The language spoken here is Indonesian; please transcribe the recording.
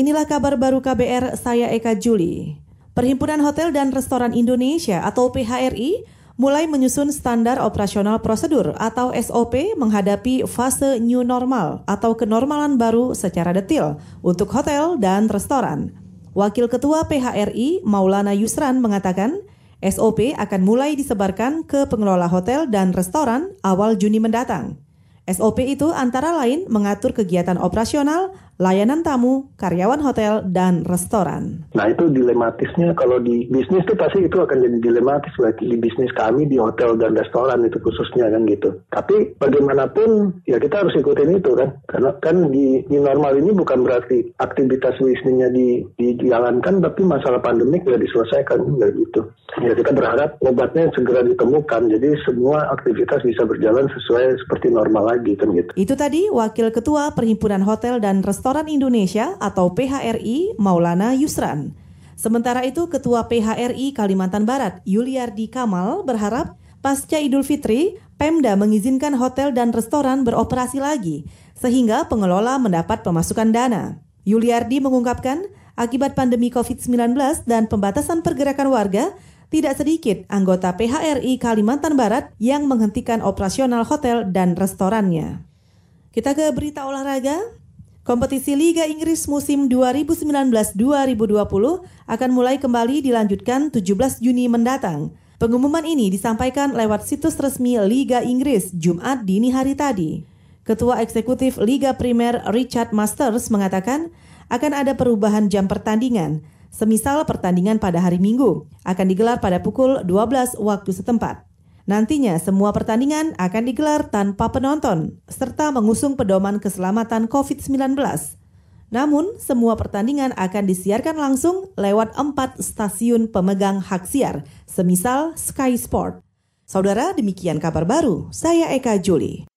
Inilah kabar baru KBR, saya Eka Juli. Perhimpunan Hotel dan Restoran Indonesia atau PHRI mulai menyusun standar operasional prosedur atau SOP menghadapi fase new normal atau kenormalan baru secara detail untuk hotel dan restoran. Wakil Ketua PHRI Maulana Yusran mengatakan, SOP akan mulai disebarkan ke pengelola hotel dan restoran awal Juni mendatang. SOP itu antara lain mengatur kegiatan operasional, layanan tamu, karyawan hotel, dan restoran. Nah itu dilematisnya kalau di bisnis itu pasti itu akan jadi dilematis baik di bisnis kami di hotel dan restoran itu khususnya kan gitu. Tapi bagaimanapun ya kita harus ikutin itu kan karena kan di, di normal ini bukan berarti aktivitas bisnisnya di, dijalankan tapi masalah pandemik ya diselesaikan ya gitu. Ya kita berharap obatnya segera ditemukan jadi semua aktivitas bisa berjalan sesuai seperti normal lagi kan gitu. Itu tadi Wakil Ketua Perhimpunan Hotel dan Restoran Restoran Indonesia atau PHRI Maulana Yusran. Sementara itu Ketua PHRI Kalimantan Barat Yuliardi Kamal berharap pasca Idul Fitri Pemda mengizinkan hotel dan restoran beroperasi lagi sehingga pengelola mendapat pemasukan dana. Yuliardi mengungkapkan akibat pandemi COVID-19 dan pembatasan pergerakan warga tidak sedikit anggota PHRI Kalimantan Barat yang menghentikan operasional hotel dan restorannya. Kita ke berita olahraga. Kompetisi Liga Inggris musim 2019-2020 akan mulai kembali dilanjutkan 17 Juni mendatang. Pengumuman ini disampaikan lewat situs resmi Liga Inggris Jumat dini hari tadi. Ketua Eksekutif Liga Primer Richard Masters mengatakan akan ada perubahan jam pertandingan. Semisal pertandingan pada hari Minggu akan digelar pada pukul 12 waktu setempat. Nantinya semua pertandingan akan digelar tanpa penonton serta mengusung pedoman keselamatan COVID-19. Namun, semua pertandingan akan disiarkan langsung lewat empat stasiun pemegang hak siar, semisal Sky Sport. Saudara, demikian kabar baru. Saya Eka Juli.